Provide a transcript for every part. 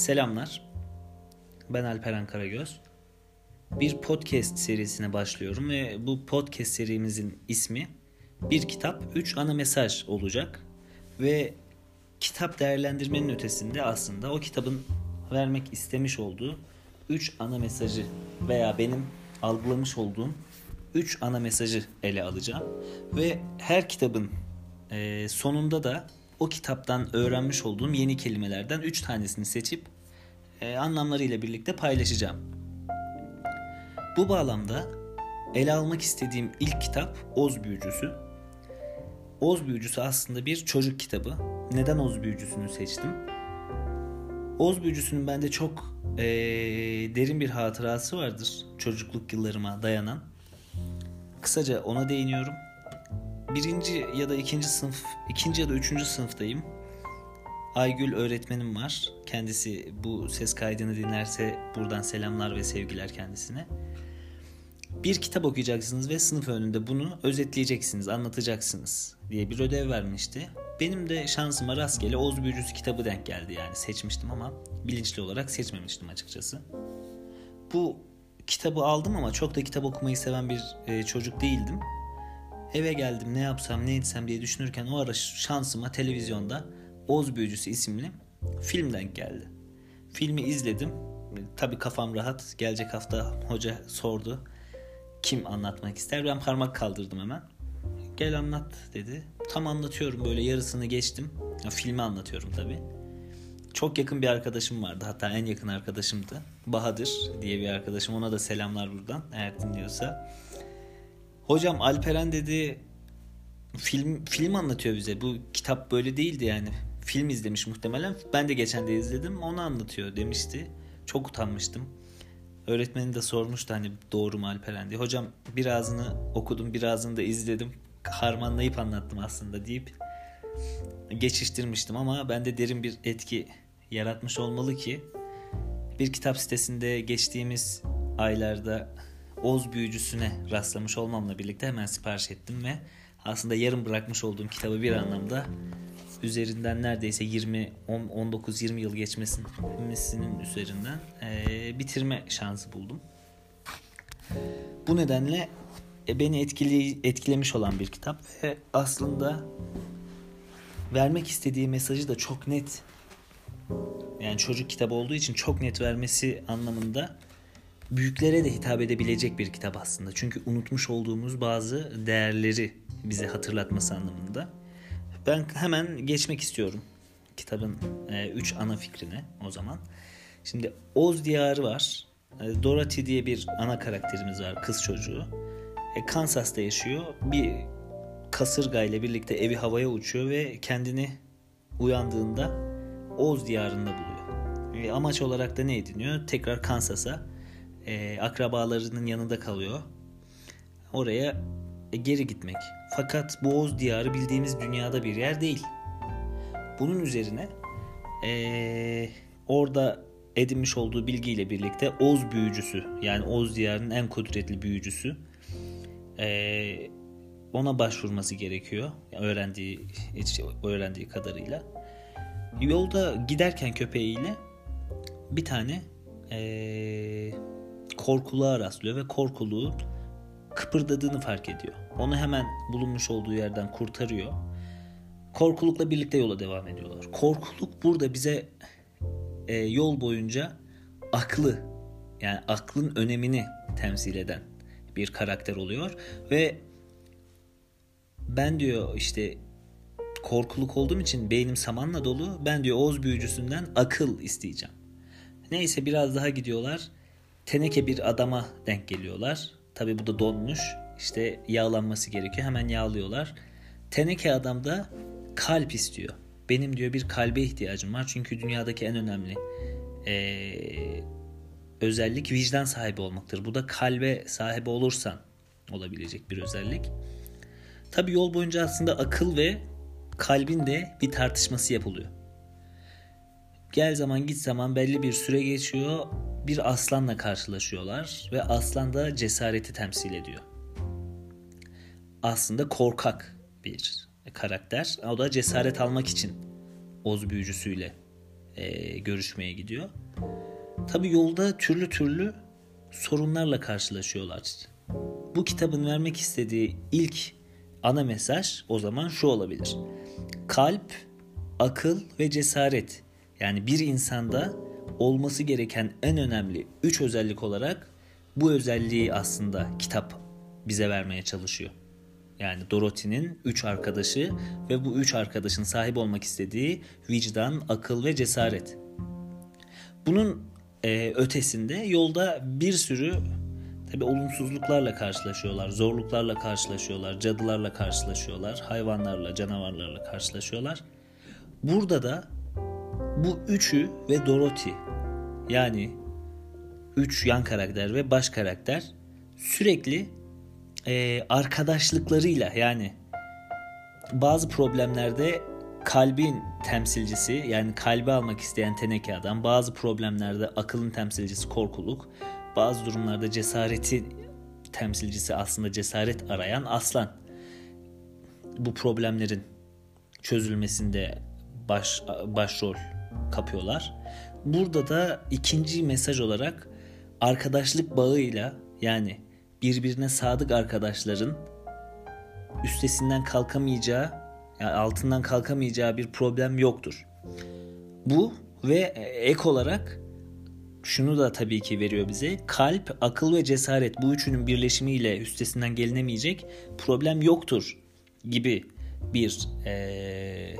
Selamlar. Ben Alperen Karagöz. Bir podcast serisine başlıyorum ve bu podcast serimizin ismi Bir Kitap, Üç Ana Mesaj olacak. Ve kitap değerlendirmenin ötesinde aslında o kitabın vermek istemiş olduğu üç ana mesajı veya benim algılamış olduğum üç ana mesajı ele alacağım. Ve her kitabın sonunda da o kitaptan öğrenmiş olduğum yeni kelimelerden 3 tanesini seçip e, anlamlarıyla birlikte paylaşacağım. Bu bağlamda ele almak istediğim ilk kitap Oz Büyücüsü. Oz Büyücüsü aslında bir çocuk kitabı. Neden Oz Büyücüsü'nü seçtim? Oz Büyücüsü'nün bende çok e, derin bir hatırası vardır. Çocukluk yıllarıma dayanan. Kısaca ona değiniyorum birinci ya da ikinci sınıf, ikinci ya da üçüncü sınıftayım. Aygül öğretmenim var. Kendisi bu ses kaydını dinlerse buradan selamlar ve sevgiler kendisine. Bir kitap okuyacaksınız ve sınıf önünde bunu özetleyeceksiniz, anlatacaksınız diye bir ödev vermişti. Benim de şansıma rastgele Oz Büyücüsü kitabı denk geldi yani seçmiştim ama bilinçli olarak seçmemiştim açıkçası. Bu kitabı aldım ama çok da kitap okumayı seven bir e, çocuk değildim. Eve geldim ne yapsam ne etsem diye düşünürken o ara şansıma televizyonda Oz Büyücüsü isimli film denk geldi. Filmi izledim. Tabi kafam rahat. Gelecek hafta hoca sordu. Kim anlatmak ister? Ben parmak kaldırdım hemen. Gel anlat dedi. Tam anlatıyorum böyle yarısını geçtim. Ya, filmi anlatıyorum tabi. Çok yakın bir arkadaşım vardı. Hatta en yakın arkadaşımdı. Bahadır diye bir arkadaşım. Ona da selamlar buradan eğer dinliyorsa. Hocam Alperen dedi film film anlatıyor bize. Bu kitap böyle değildi yani. Film izlemiş muhtemelen. Ben de geçen de izledim. Onu anlatıyor demişti. Çok utanmıştım. Öğretmenin de sormuştu hani doğru mu Alperen diye. Hocam birazını okudum, birazını da izledim. Harmanlayıp anlattım aslında deyip geçiştirmiştim ama bende derin bir etki yaratmış olmalı ki bir kitap sitesinde geçtiğimiz aylarda Oz büyücüsüne rastlamış olmamla birlikte hemen sipariş ettim ve aslında yarım bırakmış olduğum kitabı bir anlamda üzerinden neredeyse 20 19-20 yıl geçmesinin üzerinden e, bitirme şansı buldum. Bu nedenle e, beni etkili, etkilemiş olan bir kitap ve aslında vermek istediği mesajı da çok net yani çocuk kitabı olduğu için çok net vermesi anlamında büyüklere de hitap edebilecek bir kitap aslında. Çünkü unutmuş olduğumuz bazı değerleri bize hatırlatması anlamında. Ben hemen geçmek istiyorum kitabın 3 e, ana fikrine o zaman. Şimdi Oz Diyarı var. E, Dorothy diye bir ana karakterimiz var, kız çocuğu. E, Kansas'ta yaşıyor. Bir kasırga ile birlikte evi havaya uçuyor ve kendini uyandığında Oz diyarında buluyor. E, amaç olarak da ne ediniyor? Tekrar Kansas'a e, akrabalarının yanında kalıyor. Oraya e, geri gitmek. Fakat bu Oz diyarı bildiğimiz dünyada bir yer değil. Bunun üzerine e, orada edinmiş olduğu bilgiyle birlikte Oz büyücüsü yani Oz diyarının en kudretli büyücüsü e, ona başvurması gerekiyor. Öğrendiği öğrendiği kadarıyla. Yolda giderken köpeğiyle bir tane ee, korkuluğa rastlıyor ve korkuluğu kıpırdadığını fark ediyor. Onu hemen bulunmuş olduğu yerden kurtarıyor. Korkulukla birlikte yola devam ediyorlar. Korkuluk burada bize e, yol boyunca aklı yani aklın önemini temsil eden bir karakter oluyor ve ben diyor işte korkuluk olduğum için beynim samanla dolu. Ben diyor Oğuz büyücüsünden akıl isteyeceğim. Neyse biraz daha gidiyorlar teneke bir adama denk geliyorlar. Tabi bu da donmuş. İşte yağlanması gerekiyor. Hemen yağlıyorlar. Teneke adam da kalp istiyor. Benim diyor bir kalbe ihtiyacım var. Çünkü dünyadaki en önemli ee, özellik vicdan sahibi olmaktır. Bu da kalbe sahibi olursan olabilecek bir özellik. Tabi yol boyunca aslında akıl ve kalbin de bir tartışması yapılıyor. Gel zaman git zaman belli bir süre geçiyor bir aslanla karşılaşıyorlar ve aslan da cesareti temsil ediyor. Aslında korkak bir karakter. O da cesaret almak için Oz büyücüsüyle e, görüşmeye gidiyor. Tabi yolda türlü türlü sorunlarla karşılaşıyorlar. Bu kitabın vermek istediği ilk ana mesaj o zaman şu olabilir. Kalp, akıl ve cesaret yani bir insanda olması gereken en önemli üç özellik olarak bu özelliği aslında kitap bize vermeye çalışıyor. Yani Dorothy'nin üç arkadaşı ve bu üç arkadaşın sahip olmak istediği vicdan, akıl ve cesaret. Bunun e, ötesinde yolda bir sürü tabi olumsuzluklarla karşılaşıyorlar, zorluklarla karşılaşıyorlar, cadılarla karşılaşıyorlar, hayvanlarla, canavarlarla karşılaşıyorlar. Burada da bu üçü ve Dorothy yani üç yan karakter ve baş karakter sürekli e, arkadaşlıklarıyla yani bazı problemlerde kalbin temsilcisi yani kalbi almak isteyen teneke adam bazı problemlerde akılın temsilcisi korkuluk bazı durumlarda cesareti temsilcisi aslında cesaret arayan aslan bu problemlerin çözülmesinde baş başrol kapıyorlar. Burada da ikinci mesaj olarak arkadaşlık bağıyla yani birbirine sadık arkadaşların üstesinden kalkamayacağı, yani altından kalkamayacağı bir problem yoktur. Bu ve ek olarak şunu da tabii ki veriyor bize. Kalp, akıl ve cesaret bu üçünün birleşimiyle üstesinden gelinemeyecek problem yoktur gibi bir ee,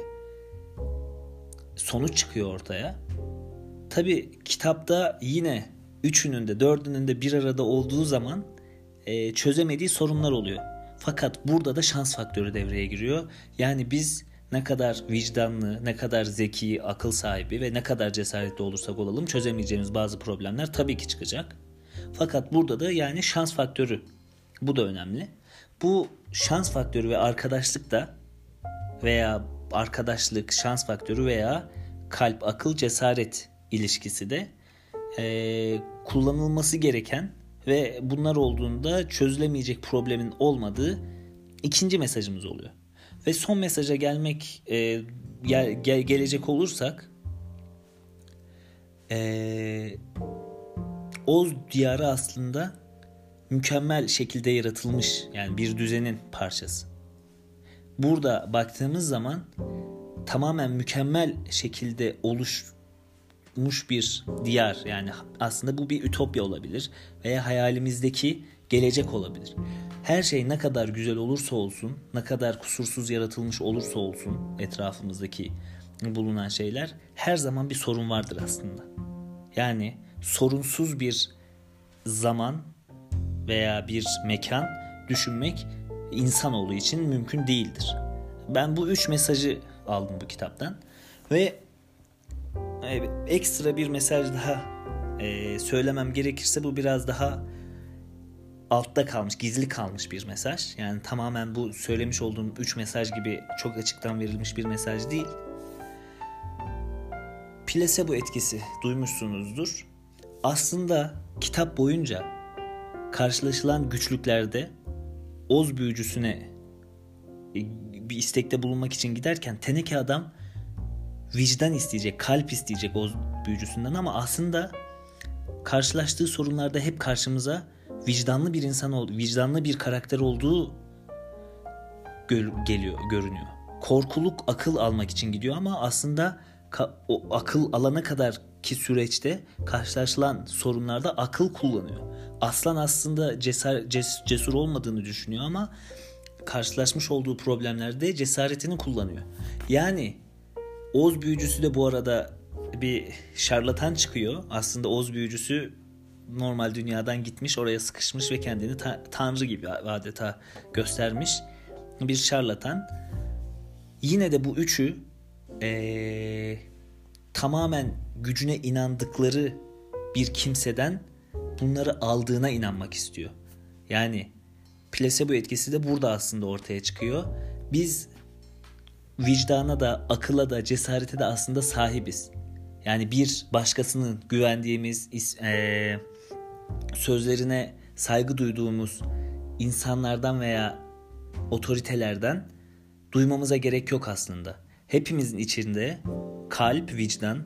sonuç çıkıyor ortaya. Tabi kitapta yine üçünün de dördünün de bir arada olduğu zaman e, çözemediği sorunlar oluyor. Fakat burada da şans faktörü devreye giriyor. Yani biz ne kadar vicdanlı, ne kadar zeki, akıl sahibi ve ne kadar cesaretli olursak olalım çözemeyeceğimiz bazı problemler tabii ki çıkacak. Fakat burada da yani şans faktörü bu da önemli. Bu şans faktörü ve arkadaşlık da veya arkadaşlık, şans faktörü veya kalp, akıl, cesaret ilişkisi de e, kullanılması gereken ve bunlar olduğunda çözülemeyecek problemin olmadığı ikinci mesajımız oluyor. Ve son mesaja gelmek e, gel, gel, gelecek olursak e, Oz diyarı aslında mükemmel şekilde yaratılmış yani bir düzenin parçası. Burada baktığımız zaman tamamen mükemmel şekilde oluşmuş bir diyar yani aslında bu bir ütopya olabilir veya hayalimizdeki gelecek olabilir. Her şey ne kadar güzel olursa olsun, ne kadar kusursuz yaratılmış olursa olsun etrafımızdaki bulunan şeyler her zaman bir sorun vardır aslında. Yani sorunsuz bir zaman veya bir mekan düşünmek insanoğlu için mümkün değildir. Ben bu üç mesajı aldım bu kitaptan ve ekstra bir mesaj daha e, söylemem gerekirse bu biraz daha altta kalmış, gizli kalmış bir mesaj. Yani tamamen bu söylemiş olduğum üç mesaj gibi çok açıktan verilmiş bir mesaj değil. Plasebo etkisi duymuşsunuzdur. Aslında kitap boyunca karşılaşılan güçlüklerde Oz büyücüsüne e, bir istekte bulunmak için giderken teneke adam vicdan isteyecek, kalp isteyecek Oz büyücüsünden ama aslında karşılaştığı sorunlarda hep karşımıza vicdanlı bir insan oldu, vicdanlı bir karakter olduğu gör, geliyor, görünüyor. Korkuluk akıl almak için gidiyor ama aslında ka, o akıl alana kadar ki süreçte karşılaşılan sorunlarda akıl kullanıyor. Aslan aslında cesar, ces, cesur olmadığını düşünüyor ama karşılaşmış olduğu problemlerde cesaretini kullanıyor. Yani Oz büyücüsü de bu arada bir şarlatan çıkıyor. Aslında Oz büyücüsü normal dünyadan gitmiş, oraya sıkışmış ve kendini ta- tanrı gibi adeta göstermiş bir şarlatan. Yine de bu üçü ee, tamamen gücüne inandıkları bir kimseden bunları aldığına inanmak istiyor. Yani plasebo etkisi de burada aslında ortaya çıkıyor. Biz vicdana da, akıla da, cesarete de aslında sahibiz. Yani bir başkasının güvendiğimiz, e, sözlerine saygı duyduğumuz insanlardan veya otoritelerden duymamıza gerek yok aslında. Hepimizin içinde kalp, vicdan,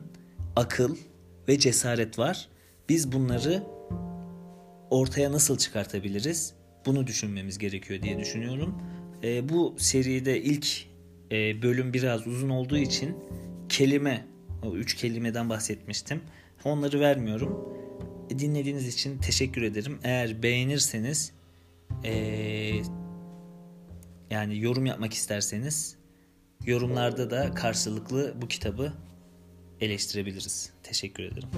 akıl ve cesaret var. Biz bunları ortaya nasıl çıkartabiliriz? Bunu düşünmemiz gerekiyor diye düşünüyorum. E, bu seride ilk e, bölüm biraz uzun olduğu için kelime, o üç kelimeden bahsetmiştim. Onları vermiyorum. E, dinlediğiniz için teşekkür ederim. Eğer beğenirseniz e, yani yorum yapmak isterseniz yorumlarda da karşılıklı bu kitabı eleştirebiliriz. Teşekkür ederim.